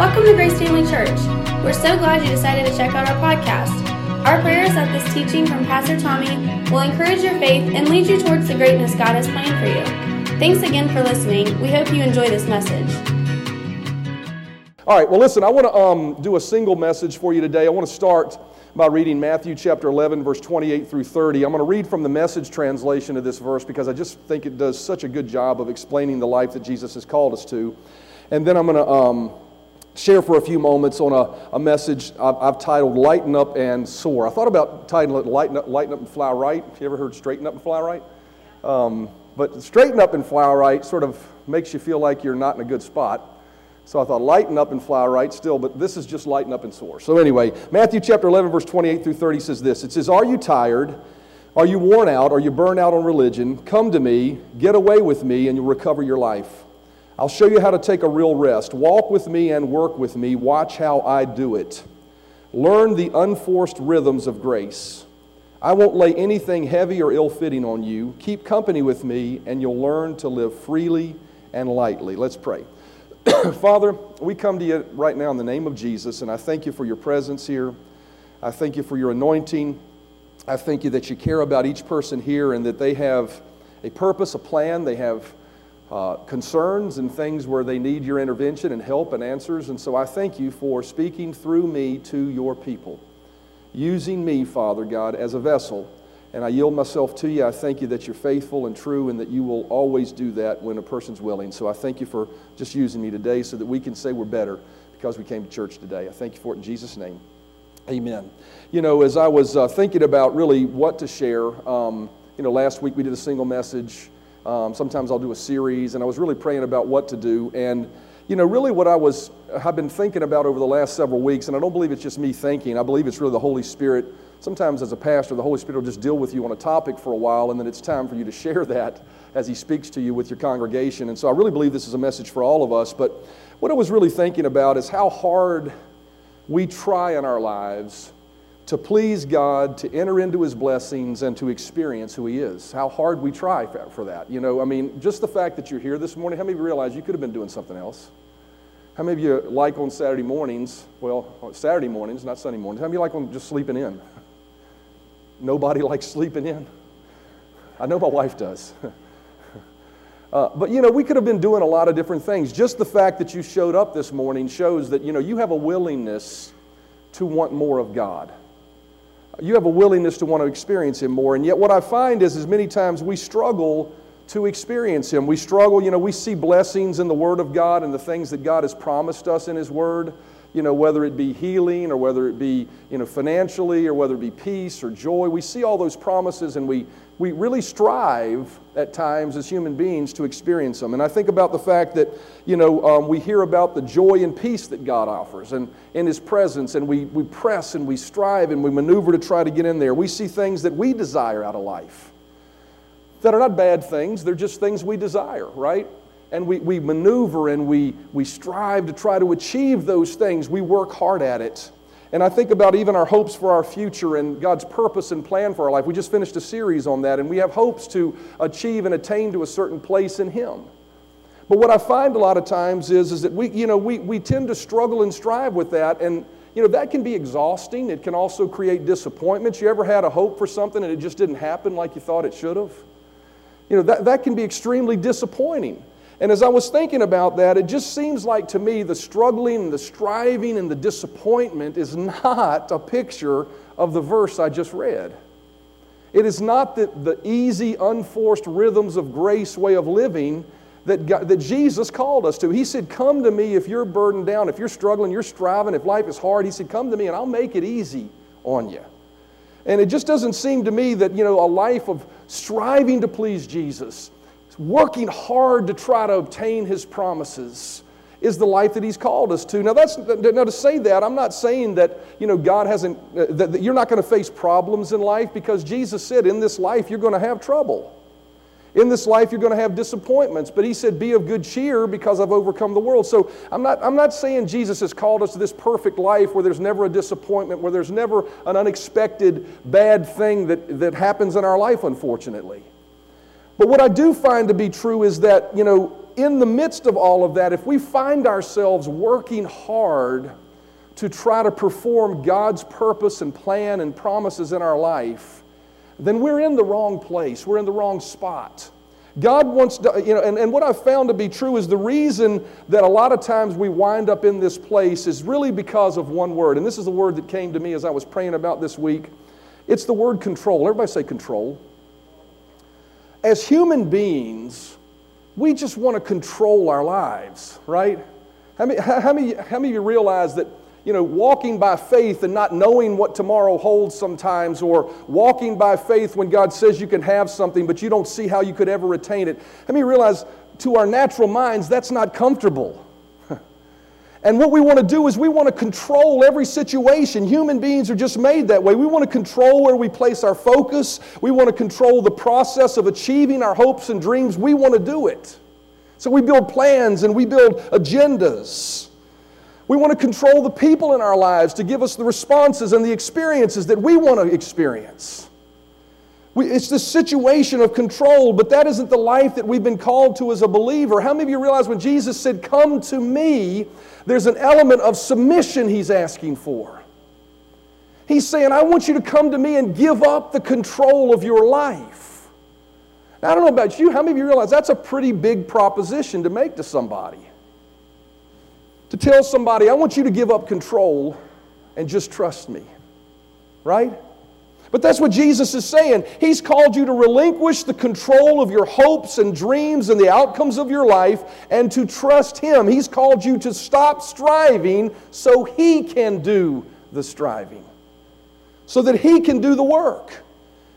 Welcome to Grace Family Church. We're so glad you decided to check out our podcast. Our prayer is that this teaching from Pastor Tommy will encourage your faith and lead you towards the greatness God has planned for you. Thanks again for listening. We hope you enjoy this message. All right, well, listen, I want to um, do a single message for you today. I want to start by reading Matthew chapter 11, verse 28 through 30. I'm going to read from the message translation of this verse because I just think it does such a good job of explaining the life that Jesus has called us to. And then I'm going to um, share for a few moments on a, a message I've, I've, titled Lighten Up and Soar. I thought about titling it Lighten Up, Lighten Up and Fly Right. Have You ever heard Straighten Up and Fly Right? Um, but Straighten Up and Fly Right sort of makes you feel like you're not in a good spot. So I thought, lighten up and fly right still, but this is just lighten up and soar. So anyway, Matthew chapter 11, verse 28 through 30 says this It says, Are you tired? Are you worn out? Are you burned out on religion? Come to me, get away with me, and you'll recover your life. I'll show you how to take a real rest. Walk with me and work with me. Watch how I do it. Learn the unforced rhythms of grace. I won't lay anything heavy or ill fitting on you. Keep company with me, and you'll learn to live freely and lightly. Let's pray. Father, we come to you right now in the name of Jesus, and I thank you for your presence here. I thank you for your anointing. I thank you that you care about each person here and that they have a purpose, a plan. They have uh, concerns and things where they need your intervention and help and answers. And so I thank you for speaking through me to your people, using me, Father God, as a vessel and I yield myself to you. I thank you that you're faithful and true and that you will always do that when a person's willing. So I thank you for just using me today so that we can say we're better because we came to church today. I thank you for it in Jesus' name. Amen. You know, as I was uh, thinking about really what to share, um, you know, last week we did a single message. Um, sometimes I'll do a series, and I was really praying about what to do. And, you know, really what I was, I've been thinking about over the last several weeks, and I don't believe it's just me thinking, I believe it's really the Holy Spirit sometimes as a pastor, the Holy Spirit will just deal with you on a topic for a while, and then it's time for you to share that as He speaks to you with your congregation. And so I really believe this is a message for all of us. But what I was really thinking about is how hard we try in our lives to please God, to enter into His blessings, and to experience who He is. How hard we try for that. You know, I mean, just the fact that you're here this morning, how many of you realize you could have been doing something else? How many of you like on Saturday mornings? Well, Saturday mornings, not Sunday mornings. How many like on just sleeping in? Nobody likes sleeping in. I know my wife does. Uh, but you know, we could have been doing a lot of different things. Just the fact that you showed up this morning shows that you know you have a willingness to want more of God. You have a willingness to want to experience Him more. And yet, what I find is, as many times we struggle to experience Him. We struggle. You know, we see blessings in the Word of God and the things that God has promised us in His Word you know, whether it be healing or whether it be, you know, financially or whether it be peace or joy. We see all those promises and we, we really strive at times as human beings to experience them. And I think about the fact that, you know, um, we hear about the joy and peace that God offers and in His presence, and we, we press and we strive and we maneuver to try to get in there. We see things that we desire out of life that are not bad things, they're just things we desire, right? And we, we maneuver and we, we strive to try to achieve those things. We work hard at it. And I think about even our hopes for our future and God's purpose and plan for our life. We just finished a series on that, and we have hopes to achieve and attain to a certain place in Him. But what I find a lot of times is, is that we, you know, we, we tend to struggle and strive with that, and you know, that can be exhausting. It can also create disappointments. You ever had a hope for something and it just didn't happen like you thought it should have? You know, that, that can be extremely disappointing. And as I was thinking about that, it just seems like to me the struggling the striving and the disappointment is not a picture of the verse I just read. It is not the, the easy, unforced rhythms of grace way of living that, God, that Jesus called us to. He said, Come to me if you're burdened down, if you're struggling, you're striving, if life is hard. He said, Come to me and I'll make it easy on you. And it just doesn't seem to me that, you know, a life of striving to please Jesus working hard to try to obtain his promises is the life that he's called us to. Now, that's now to say that, I'm not saying that you know God hasn't uh, that, that you're not going to face problems in life because Jesus said, in this life you're going to have trouble. In this life you're going to have disappointments, but he said, "Be of good cheer because I've overcome the world." So I'm not I'm not saying Jesus has called us to this perfect life where there's never a disappointment, where there's never an unexpected bad thing that that happens in our life, unfortunately. But what I do find to be true is that, you know, in the midst of all of that, if we find ourselves working hard to try to perform God's purpose and plan and promises in our life, then we're in the wrong place. We're in the wrong spot. God wants to, you know, and, and what I've found to be true is the reason that a lot of times we wind up in this place is really because of one word. And this is the word that came to me as I was praying about this week. It's the word control. Everybody say control. As human beings, we just want to control our lives, right? How many, how, many, how many of you realize that you know, walking by faith and not knowing what tomorrow holds sometimes, or walking by faith when God says you can have something, but you don't see how you could ever attain it. Let me realize to our natural minds, that's not comfortable. And what we want to do is we want to control every situation. Human beings are just made that way. We want to control where we place our focus, we want to control the process of achieving our hopes and dreams. We want to do it. So we build plans and we build agendas. We want to control the people in our lives to give us the responses and the experiences that we want to experience. We, it's the situation of control, but that isn't the life that we've been called to as a believer. How many of you realize when Jesus said, Come to me, there's an element of submission he's asking for? He's saying, I want you to come to me and give up the control of your life. Now, I don't know about you, how many of you realize that's a pretty big proposition to make to somebody? to tell somebody, I want you to give up control and just trust me. Right? But that's what Jesus is saying. He's called you to relinquish the control of your hopes and dreams and the outcomes of your life and to trust Him. He's called you to stop striving so He can do the striving, so that He can do the work.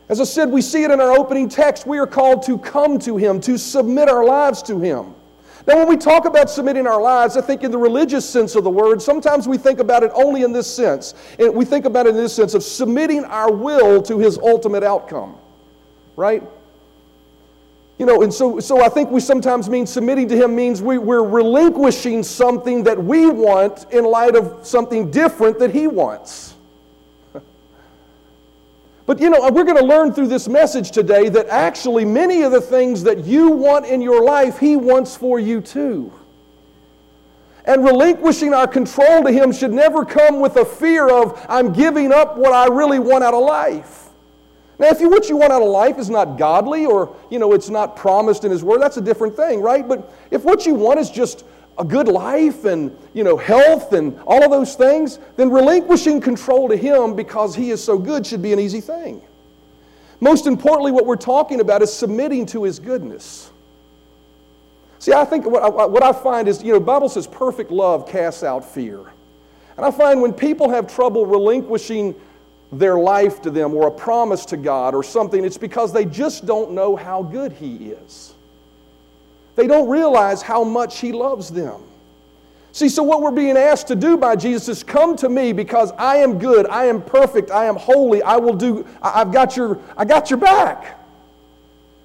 As I said, we see it in our opening text. We are called to come to Him, to submit our lives to Him. Now, when we talk about submitting our lives, I think in the religious sense of the word, sometimes we think about it only in this sense. And we think about it in this sense of submitting our will to his ultimate outcome, right? You know, and so, so I think we sometimes mean submitting to him means we, we're relinquishing something that we want in light of something different that he wants. But you know, uh, we're going to learn through this message today that actually many of the things that you want in your life, He wants for you too. And relinquishing our control to Him should never come with a fear of, I'm giving up what I really want out of life. Now, if you, what you want out of life is not godly or, you know, it's not promised in His Word, that's a different thing, right? But if what you want is just a good life and you know health and all of those things then relinquishing control to him because he is so good should be an easy thing. Most importantly what we're talking about is submitting to his goodness. See i think what I, what I find is you know bible says perfect love casts out fear. And i find when people have trouble relinquishing their life to them or a promise to god or something it's because they just don't know how good he is they don't realize how much He loves them. See, so what we're being asked to do by Jesus is come to me because I am good, I am perfect, I am holy, I will do, I've got your, I got your back.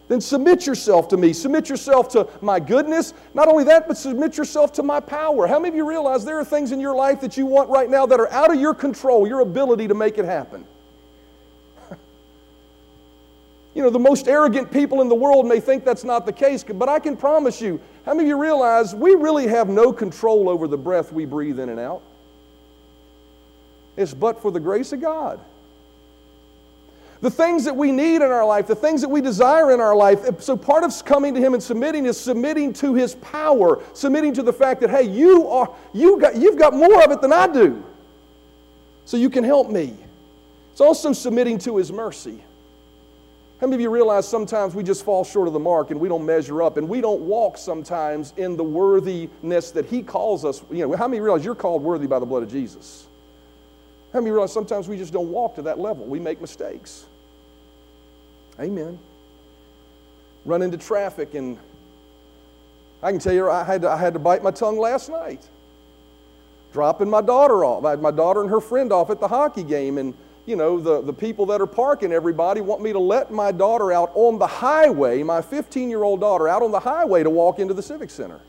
Then submit yourself to me. Submit yourself to my goodness. Not only that, but submit yourself to my power. How many of you realize there are things in your life that you want right now that are out of your control, your ability to make it happen? You know, the most arrogant people in the world may think that's not the case, but I can promise you, how many of you realize we really have no control over the breath we breathe in and out? It's but for the grace of God. The things that we need in our life, the things that we desire in our life. So part of coming to Him and submitting is submitting to His power, submitting to the fact that, hey, you are, you got, you've got more of it than I do. So you can help me. It's also submitting to His mercy. How many of you realize sometimes we just fall short of the mark and we don't measure up and we don't walk sometimes in the worthiness that He calls us? You know, how many realize you're called worthy by the blood of Jesus? How many realize sometimes we just don't walk to that level? We make mistakes. Amen. Run into traffic and I can tell you, I had to, I had to bite my tongue last night. Dropping my daughter off. I had my daughter and her friend off at the hockey game and you know, the, the people that are parking everybody want me to let my daughter out on the highway, my 15 year old daughter, out on the highway to walk into the Civic Center.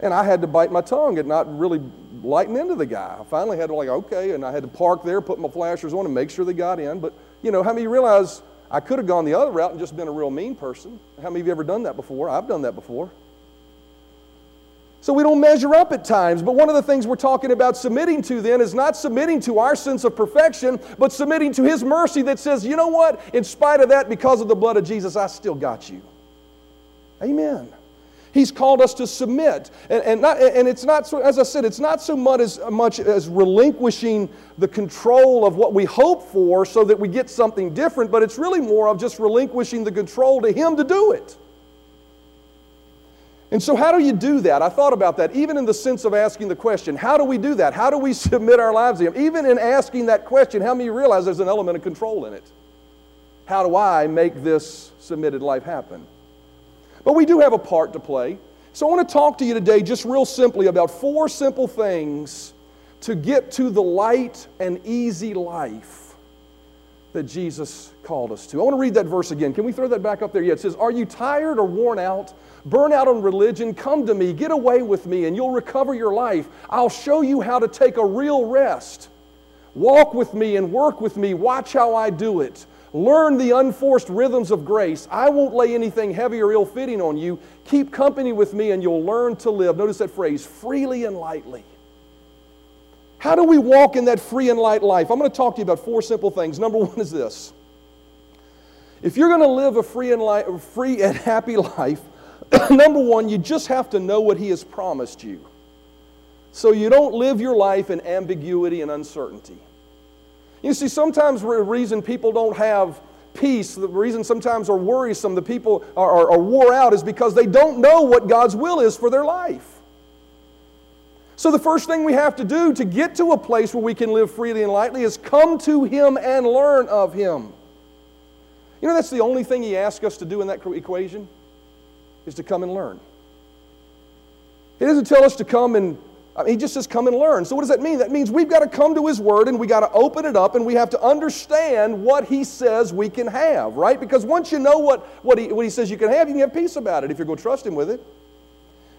And I had to bite my tongue and not really lighten into the guy. I finally had to, like, okay, and I had to park there, put my flashers on, and make sure they got in. But, you know, how many realize I could have gone the other route and just been a real mean person. How many of you ever done that before? I've done that before. So we don't measure up at times. But one of the things we're talking about submitting to then is not submitting to our sense of perfection, but submitting to His mercy that says, you know what? In spite of that, because of the blood of Jesus, I still got you. Amen. He's called us to submit. And, and, not, and it's not, so, as I said, it's not so much as, much as relinquishing the control of what we hope for so that we get something different, but it's really more of just relinquishing the control to Him to do it. And so, how do you do that? I thought about that, even in the sense of asking the question how do we do that? How do we submit our lives to Him? Even in asking that question, how many realize there's an element of control in it? How do I make this submitted life happen? But we do have a part to play. So I want to talk to you today just real simply about four simple things to get to the light and easy life that Jesus called us to. I want to read that verse again. Can we throw that back up there? Yeah, it says, Are you tired or worn out? Burn out on religion? Come to me, get away with me, and you'll recover your life. I'll show you how to take a real rest. Walk with me and work with me. Watch how I do it. Learn the unforced rhythms of grace. I won't lay anything heavy or ill fitting on you. Keep company with me and you'll learn to live. Notice that phrase freely and lightly. How do we walk in that free and light life? I'm going to talk to you about four simple things. Number one is this if you're going to live a free and, light, free and happy life, number one, you just have to know what He has promised you. So you don't live your life in ambiguity and uncertainty. You see, sometimes the reason people don't have peace, the reason sometimes are worrisome, the people are, are, are wore out, is because they don't know what God's will is for their life. So, the first thing we have to do to get to a place where we can live freely and lightly is come to Him and learn of Him. You know, that's the only thing He asks us to do in that equation, is to come and learn. He doesn't tell us to come and I mean, he just says, come and learn. So, what does that mean? That means we've got to come to his word and we got to open it up and we have to understand what he says we can have, right? Because once you know what, what, he, what he says you can have, you can have peace about it if you're going to trust him with it.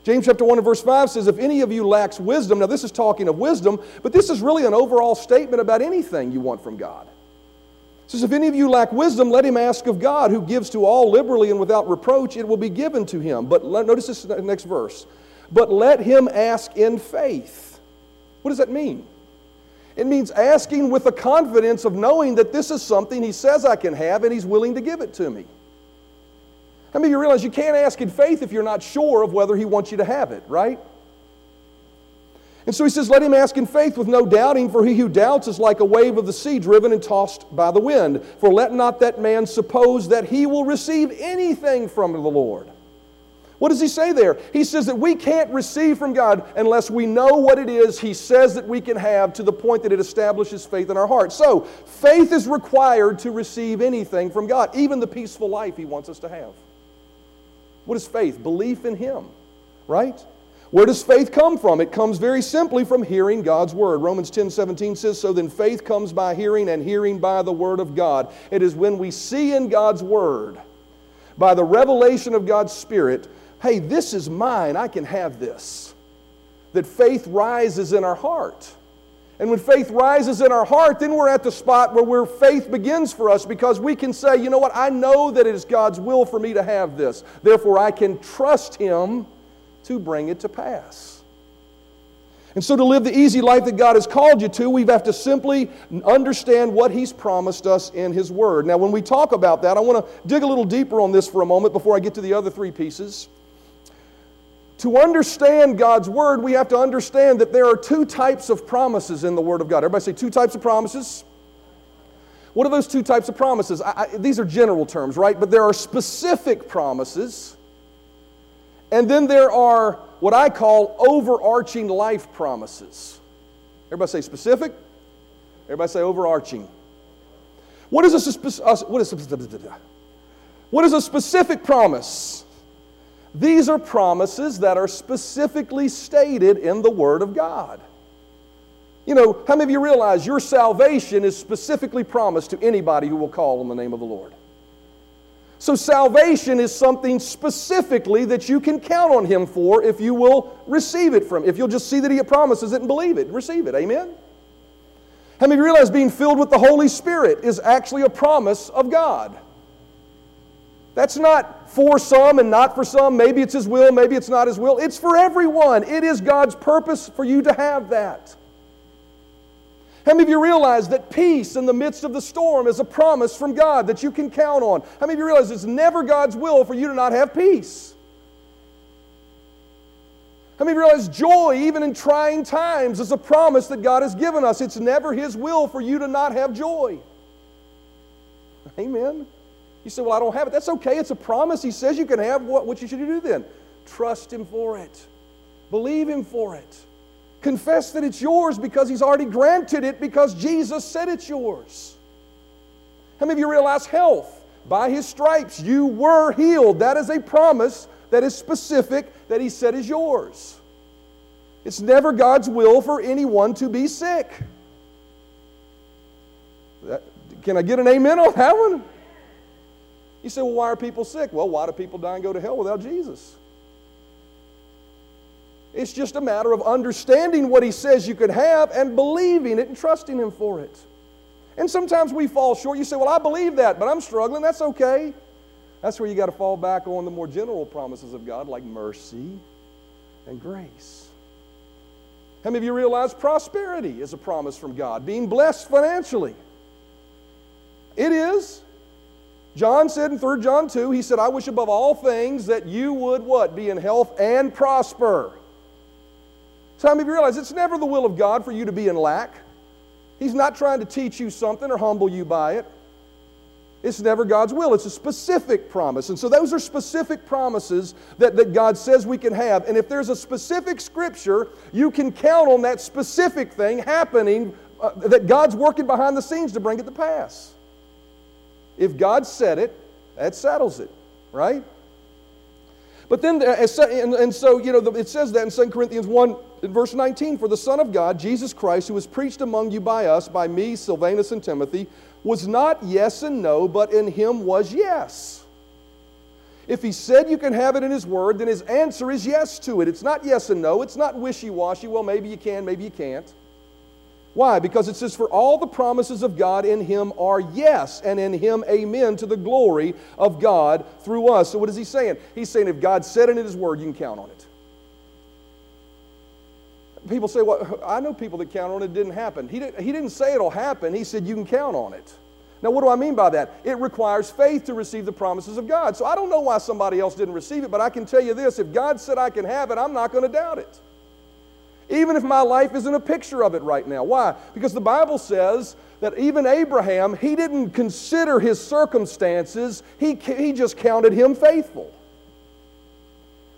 James chapter 1 and verse 5 says, If any of you lacks wisdom, now this is talking of wisdom, but this is really an overall statement about anything you want from God. It says, If any of you lack wisdom, let him ask of God, who gives to all liberally and without reproach, it will be given to him. But notice this next verse but let him ask in faith. What does that mean? It means asking with the confidence of knowing that this is something he says I can have and he's willing to give it to me. How many of you realize you can't ask in faith if you're not sure of whether he wants you to have it, right? And so he says, Let him ask in faith with no doubting, for he who doubts is like a wave of the sea driven and tossed by the wind. For let not that man suppose that he will receive anything from the Lord. What does he say there? He says that we can't receive from God unless we know what it is he says that we can have to the point that it establishes faith in our heart. So, faith is required to receive anything from God, even the peaceful life he wants us to have. What is faith? Belief in him, right? Where does faith come from? It comes very simply from hearing God's word. Romans 10 17 says, So then faith comes by hearing, and hearing by the word of God. It is when we see in God's word, by the revelation of God's Spirit, hey, this is mine, I can have this. That faith rises in our heart. And when faith rises in our heart, then we're at the spot where, where faith begins for us because we can say, you know what, I know that it is God's will for me to have this. Therefore, I can trust Him to bring it to pass. And so, to live the easy life that God has called you to, we have to simply understand what He's promised us in His Word. Now, when we talk about that, I want to dig a little deeper on this for a moment before I get to the other three pieces. To understand God's Word, we have to understand that there are two types of promises in the Word of God. Everybody say two types of promises. What are those two types of promises? I, I, these are general terms, right? But there are specific promises, and then there are what I call overarching life promises. Everybody say specific. Everybody say overarching. What is a, what is, what is a specific promise? These are promises that are specifically stated in the Word of God. You know, how many of you realize your salvation is specifically promised to anybody who will call on the name of the Lord? So, salvation is something specifically that you can count on Him for if you will receive it from If you'll just see that He promises it and believe it, receive it. Amen? How many of you realize being filled with the Holy Spirit is actually a promise of God? That's not for some and not for some. Maybe it's His will, maybe it's not His will. It's for everyone. It is God's purpose for you to have that. How many of you realize that peace in the midst of the storm is a promise from God that you can count on? How many of you realize it's never God's will for you to not have peace? How many of you realize joy, even in trying times, is a promise that God has given us? It's never His will for you to not have joy. Amen. You say, Well, I don't have it. That's okay. It's a promise. He says you can have what, what you should do then? Trust Him for it, believe Him for it. Confess that it's yours because He's already granted it because Jesus said it's yours. How many of you realize health? By His stripes, you were healed. That is a promise that is specific that He said is yours. It's never God's will for anyone to be sick. That, can I get an amen on that one? You say, well, why are people sick? Well, why do people die and go to hell without Jesus? It's just a matter of understanding what He says you could have and believing it and trusting Him for it. And sometimes we fall short. You say, Well, I believe that, but I'm struggling. That's okay. That's where you got to fall back on the more general promises of God, like mercy and grace. How many of you realize prosperity is a promise from God? Being blessed financially. It is. John said in 3 John 2, he said, I wish above all things that you would what? Be in health and prosper. So how many of you realize it's never the will of God for you to be in lack? He's not trying to teach you something or humble you by it. It's never God's will. It's a specific promise. And so those are specific promises that, that God says we can have. And if there's a specific scripture, you can count on that specific thing happening, uh, that God's working behind the scenes to bring it to pass. If God said it, that settles it, right? But then, uh, and so, you know, it says that in 2 Corinthians 1, in verse 19, for the Son of God, Jesus Christ, who was preached among you by us, by me, Silvanus, and Timothy, was not yes and no, but in him was yes. If he said you can have it in his word, then his answer is yes to it. It's not yes and no. It's not wishy washy. Well, maybe you can, maybe you can't. Why? Because it says, For all the promises of God in him are yes, and in him amen to the glory of God through us. So, what is he saying? He's saying, If God said it in his word, you can count on it. People say, Well, I know people that count on it, didn't happen. He, did, he didn't say it'll happen, he said, You can count on it. Now, what do I mean by that? It requires faith to receive the promises of God. So, I don't know why somebody else didn't receive it, but I can tell you this if God said I can have it, I'm not going to doubt it even if my life isn't a picture of it right now. Why? Because the Bible says that even Abraham, he didn't consider his circumstances, he, he just counted him faithful.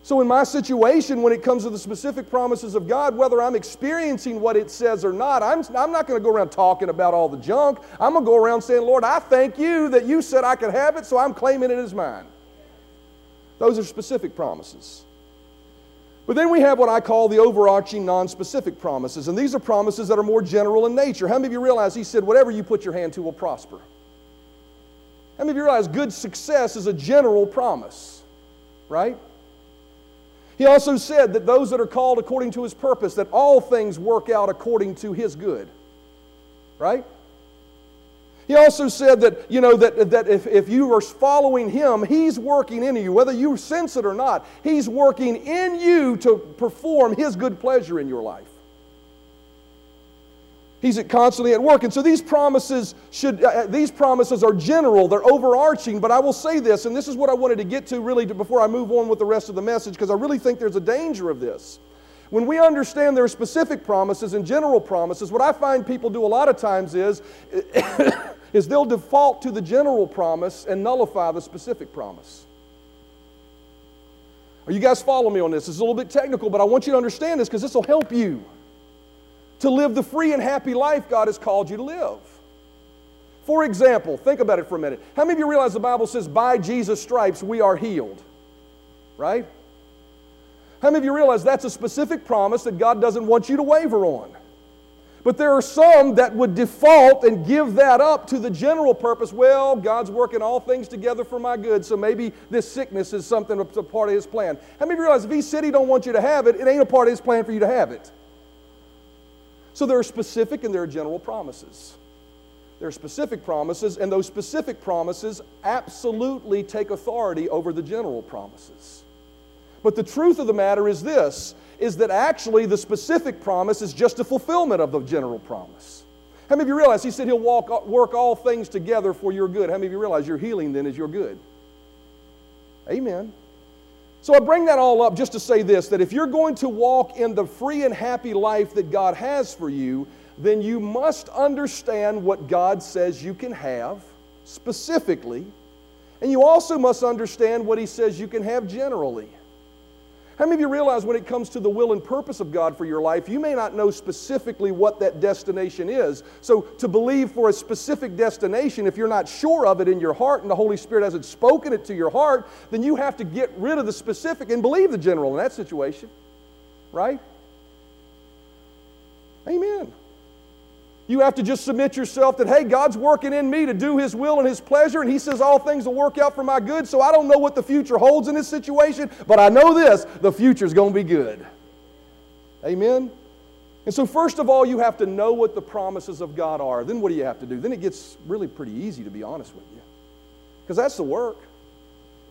So, in my situation, when it comes to the specific promises of God, whether I'm experiencing what it says or not, I'm, I'm not going to go around talking about all the junk. I'm going to go around saying, Lord, I thank you that you said I could have it, so I'm claiming it as mine. Those are specific promises. But then we have what I call the overarching non specific promises. And these are promises that are more general in nature. How many of you realize he said, whatever you put your hand to will prosper? How many of you realize good success is a general promise? Right? He also said that those that are called according to his purpose, that all things work out according to his good. Right? He also said that, you know, that, that if, if you are following him, he's working in you. Whether you sense it or not, he's working in you to perform his good pleasure in your life. He's constantly at work. And so these promises should, uh, uh, these promises are general, they're overarching, but I will say this, and this is what I wanted to get to really to, before I move on with the rest of the message, because I really think there's a danger of this. When we understand there are specific promises and general promises, what I find people do a lot of times is is they'll default to the general promise and nullify the specific promise. Are you guys following me on this? It's a little bit technical, but I want you to understand this because this will help you to live the free and happy life God has called you to live. For example, think about it for a minute. How many of you realize the Bible says, by Jesus' stripes we are healed? Right? How many of you realize that's a specific promise that God doesn't want you to waver on? But there are some that would default and give that up to the general purpose. Well, God's working all things together for my good, so maybe this sickness is something that's a part of His plan. How many of you realize if He said He don't want you to have it, it ain't a part of His plan for you to have it? So there are specific and there are general promises. there are specific promises, and those specific promises absolutely take authority over the general promises. But the truth of the matter is this is that actually the specific promise is just a fulfillment of the general promise. How many of you realize he said he'll walk, work all things together for your good? How many of you realize your healing then is your good? Amen. So I bring that all up just to say this that if you're going to walk in the free and happy life that God has for you, then you must understand what God says you can have specifically, and you also must understand what He says you can have generally. How many of you realize when it comes to the will and purpose of God for your life, you may not know specifically what that destination is. So, to believe for a specific destination, if you're not sure of it in your heart and the Holy Spirit hasn't spoken it to your heart, then you have to get rid of the specific and believe the general in that situation. Right? Amen. You have to just submit yourself that, hey, God's working in me to do His will and His pleasure, and He says all things will work out for my good. So I don't know what the future holds in this situation, but I know this the future is going to be good. Amen? And so, first of all, you have to know what the promises of God are. Then, what do you have to do? Then it gets really pretty easy, to be honest with you, because that's the work.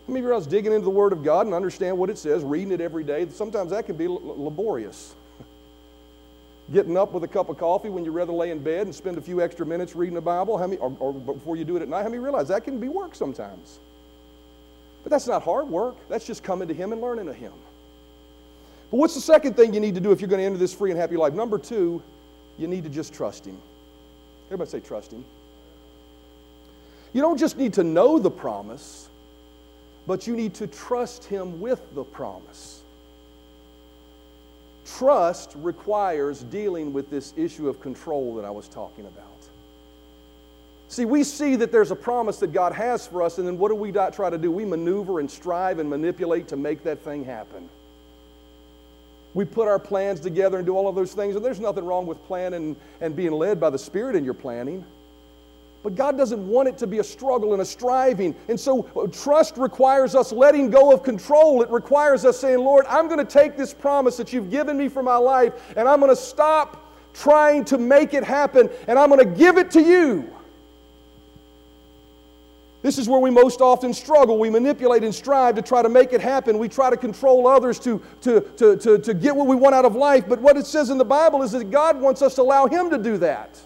How many of you are digging into the Word of God and understand what it says, reading it every day? Sometimes that can be laborious getting up with a cup of coffee when you'd rather lay in bed and spend a few extra minutes reading the Bible, how many, or, or before you do it at night, how many realize that can be work sometimes? But that's not hard work. That's just coming to Him and learning of Him. But what's the second thing you need to do if you're going to enter this free and happy life? Number two, you need to just trust Him. Everybody say, trust Him. You don't just need to know the promise, but you need to trust Him with the promise. Trust requires dealing with this issue of control that I was talking about. See, we see that there's a promise that God has for us, and then what do we try to do? We maneuver and strive and manipulate to make that thing happen. We put our plans together and do all of those things, and there's nothing wrong with planning and being led by the Spirit in your planning. But God doesn't want it to be a struggle and a striving. And so uh, trust requires us letting go of control. It requires us saying, Lord, I'm going to take this promise that you've given me for my life and I'm going to stop trying to make it happen and I'm going to give it to you. This is where we most often struggle. We manipulate and strive to try to make it happen. We try to control others to, to, to, to, to get what we want out of life. But what it says in the Bible is that God wants us to allow Him to do that.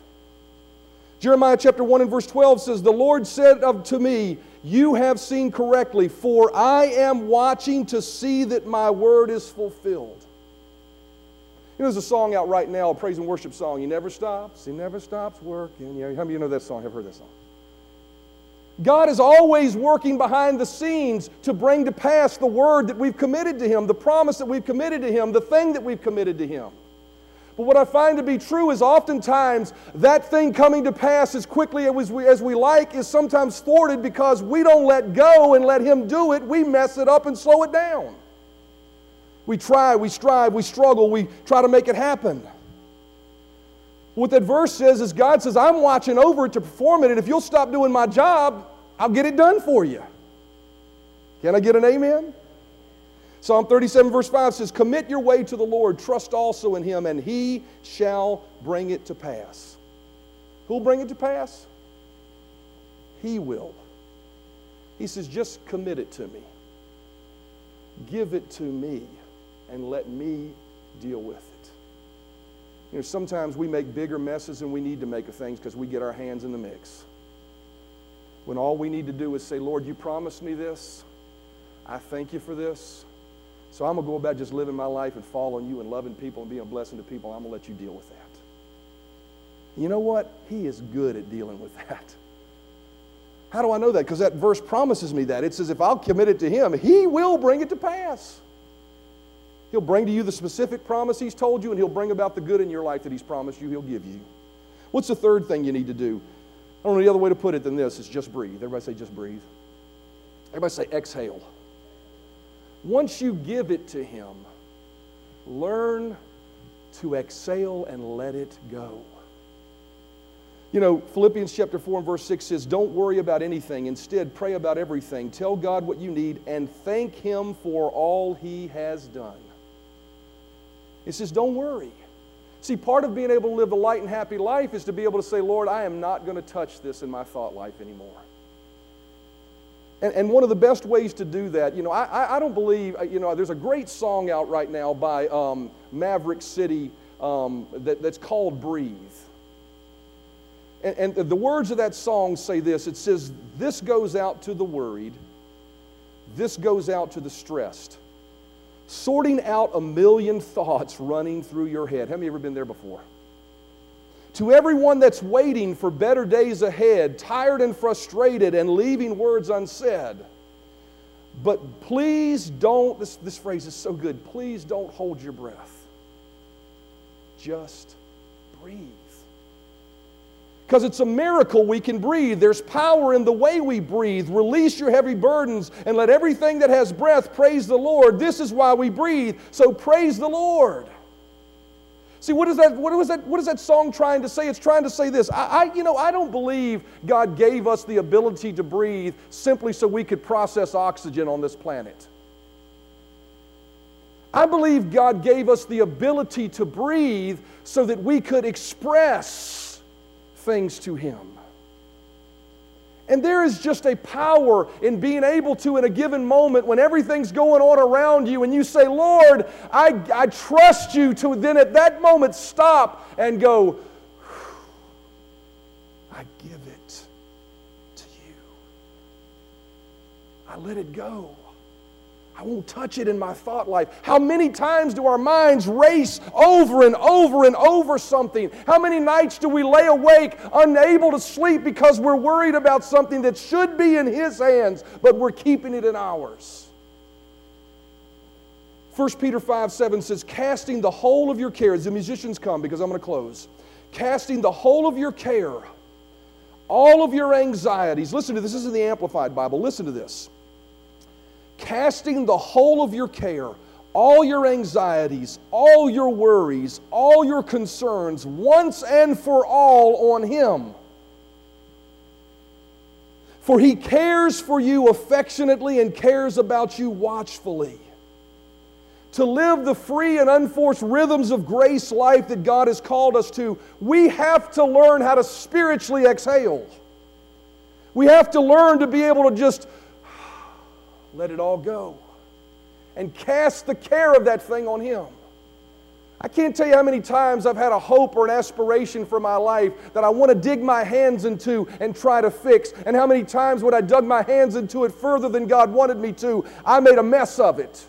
Jeremiah chapter 1 and verse 12 says, The Lord said unto me, You have seen correctly, for I am watching to see that my word is fulfilled. You know, there's a song out right now, a praise and worship song. He never stops, he never stops working. Yeah, how many of you know that song? Have heard that song? God is always working behind the scenes to bring to pass the word that we've committed to Him, the promise that we've committed to Him, the thing that we've committed to Him. But what I find to be true is oftentimes that thing coming to pass as quickly as we, as we like is sometimes thwarted because we don't let go and let Him do it. We mess it up and slow it down. We try, we strive, we struggle, we try to make it happen. What that verse says is God says, I'm watching over it to perform it, and if you'll stop doing my job, I'll get it done for you. Can I get an amen? Psalm 37, verse 5 says, Commit your way to the Lord, trust also in him, and he shall bring it to pass. Who'll bring it to pass? He will. He says, Just commit it to me. Give it to me, and let me deal with it. You know, sometimes we make bigger messes than we need to make of things because we get our hands in the mix. When all we need to do is say, Lord, you promised me this. I thank you for this. So I'm going to go about just living my life and following you and loving people and being a blessing to people. I'm going to let you deal with that. You know what? He is good at dealing with that. How do I know that? Because that verse promises me that. It says, if I'll commit it to Him, He will bring it to pass. He'll bring to you the specific promise He's told you, and He'll bring about the good in your life that He's promised you, He'll give you. What's the third thing you need to do? I don't know the other way to put it than this. It's just breathe. Everybody say, just breathe. Everybody say, exhale. Once you give it to Him, learn to exhale and let it go. You know, Philippians chapter 4 and verse 6 says, Don't worry about anything. Instead, pray about everything. Tell God what you need and thank Him for all He has done. It says, Don't worry. See, part of being able to live a light and happy life is to be able to say, Lord, I am not going to touch this in my thought life anymore. And, and one of the best ways to do that, you know, I, I don't believe, you know, there's a great song out right now by um, Maverick City um, that, that's called Breathe. And, and the words of that song say this it says, This goes out to the worried, this goes out to the stressed sorting out a million thoughts running through your head. Have you ever been there before? To everyone that's waiting for better days ahead, tired and frustrated and leaving words unsaid. But please don't, this, this phrase is so good, please don't hold your breath. Just breathe because it's a miracle we can breathe. There's power in the way we breathe. Release your heavy burdens and let everything that has breath praise the Lord. This is why we breathe. So praise the Lord. See, what is that, what is that, what is that song trying to say? It's trying to say this. I, I, you know, I don't believe God gave us the ability to breathe simply so we could process oxygen on this planet. I believe God gave us the ability to breathe so that we could express things to Him. And there is just a power in being able to, in a given moment, when everything's going on around you, and you say, Lord, I, I trust you, to then at that moment stop and go, I give it to you. I let it go. I won't touch it in my thought life. How many times do our minds race over and over and over something? How many nights do we lay awake unable to sleep because we're worried about something that should be in His hands, but we're keeping it in ours? 1 Peter 5 7 says, Casting the whole of your care, as the musicians come, because I'm going to close, casting the whole of your care, all of your anxieties. Listen to this, this is in the Amplified Bible. Listen to this casting the whole of your care, all your anxieties, all your worries, all your concerns, once and for all on Him. For He cares for you affectionately and cares about you watchfully. To live the free and unforced rhythms of grace life that God has called us to, we have to learn how to spiritually exhale. We have to learn to be able to just let it all go and cast the care of that thing on Him. I can't tell you how many times I've had a hope or an aspiration for my life that I want to dig my hands into and try to fix. And how many times when I dug my hands into it further than God wanted me to, I made a mess of it.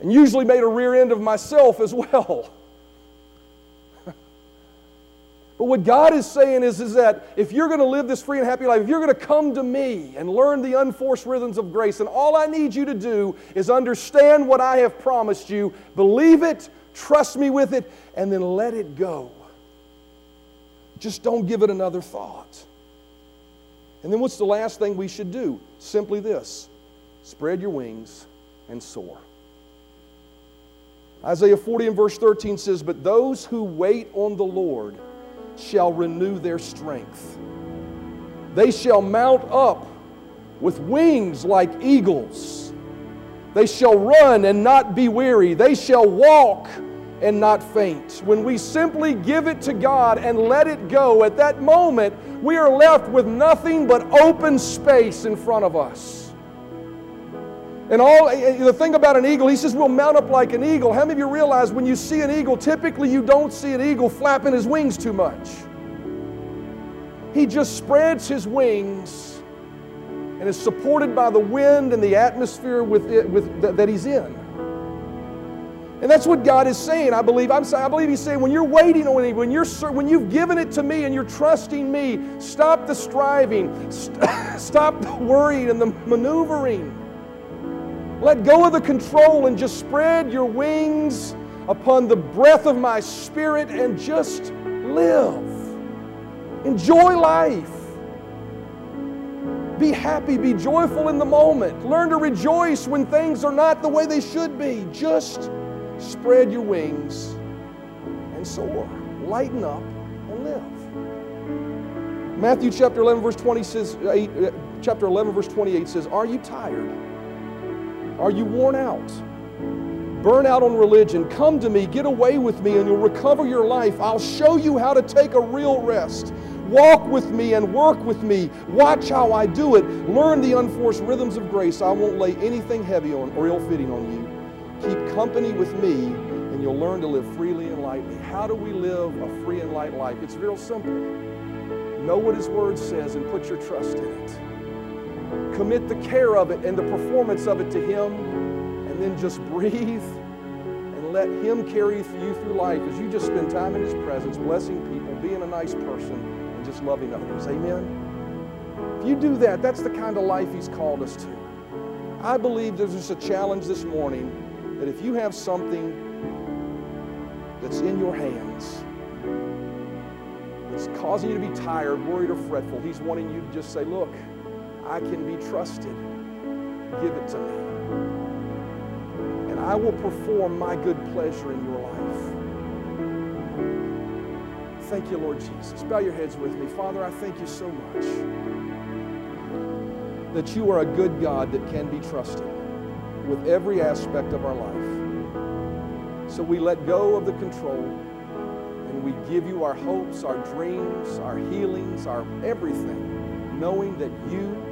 And usually made a rear end of myself as well. But what God is saying is, is that if you're going to live this free and happy life, if you're going to come to me and learn the unforced rhythms of grace, and all I need you to do is understand what I have promised you, believe it, trust me with it, and then let it go. Just don't give it another thought. And then what's the last thing we should do? Simply this spread your wings and soar. Isaiah 40 and verse 13 says, But those who wait on the Lord, shall renew their strength. They shall mount up with wings like eagles. They shall run and not be weary. They shall walk and not faint. When we simply give it to God and let it go, at that moment, we are left with nothing but open space in front of us. And all eh, eh, the thing about an eagle, he says we'll mount up like an eagle. How many of you realize when you see an eagle, typically you don't see an eagle flapping his wings too much? He just spreads his wings and is supported by the wind and the atmosphere with it, with, that, that he's in. And that's what God is saying, I believe. I'm, saying, I believe He's saying, when you're waiting on me, when, you're, when you've given it to me and you're trusting me, stop the striving, st- stop the worrying and the maneuvering. Let go of the control and just spread your wings upon the breath of my spirit and just live. Enjoy life. Be happy, be joyful in the moment. Learn to rejoice when things are not the way they should be. Just spread your wings and soar. Lighten up and live. Matthew chapter 11 verse 20 says 8, uh, chapter 11 verse 28 says, "Are you tired?" Are you worn out? burn out on religion, come to me, get away with me, and you'll recover your life. I'll show you how to take a real rest. Walk with me and work with me. Watch how I do it. Learn the unforced rhythms of grace. I won't lay anything heavy on or ill fitting on you. Keep company with me, and you'll learn to live freely and lightly. How do we live a free and light life? It's real simple. Know what His Word says and put your trust in it. Commit the care of it and the performance of it to Him, and then just breathe and let Him carry you through life as you just spend time in His presence, blessing people, being a nice person, and just loving others. Amen? If you do that, that's the kind of life He's called us to. I believe there's just a challenge this morning that if you have something that's in your hands, that's causing you to be tired, worried, or fretful, He's wanting you to just say, Look, I can be trusted. Give it to me. And I will perform my good pleasure in your life. Thank you, Lord Jesus. Bow your heads with me. Father, I thank you so much that you are a good God that can be trusted with every aspect of our life. So we let go of the control and we give you our hopes, our dreams, our healings, our everything, knowing that you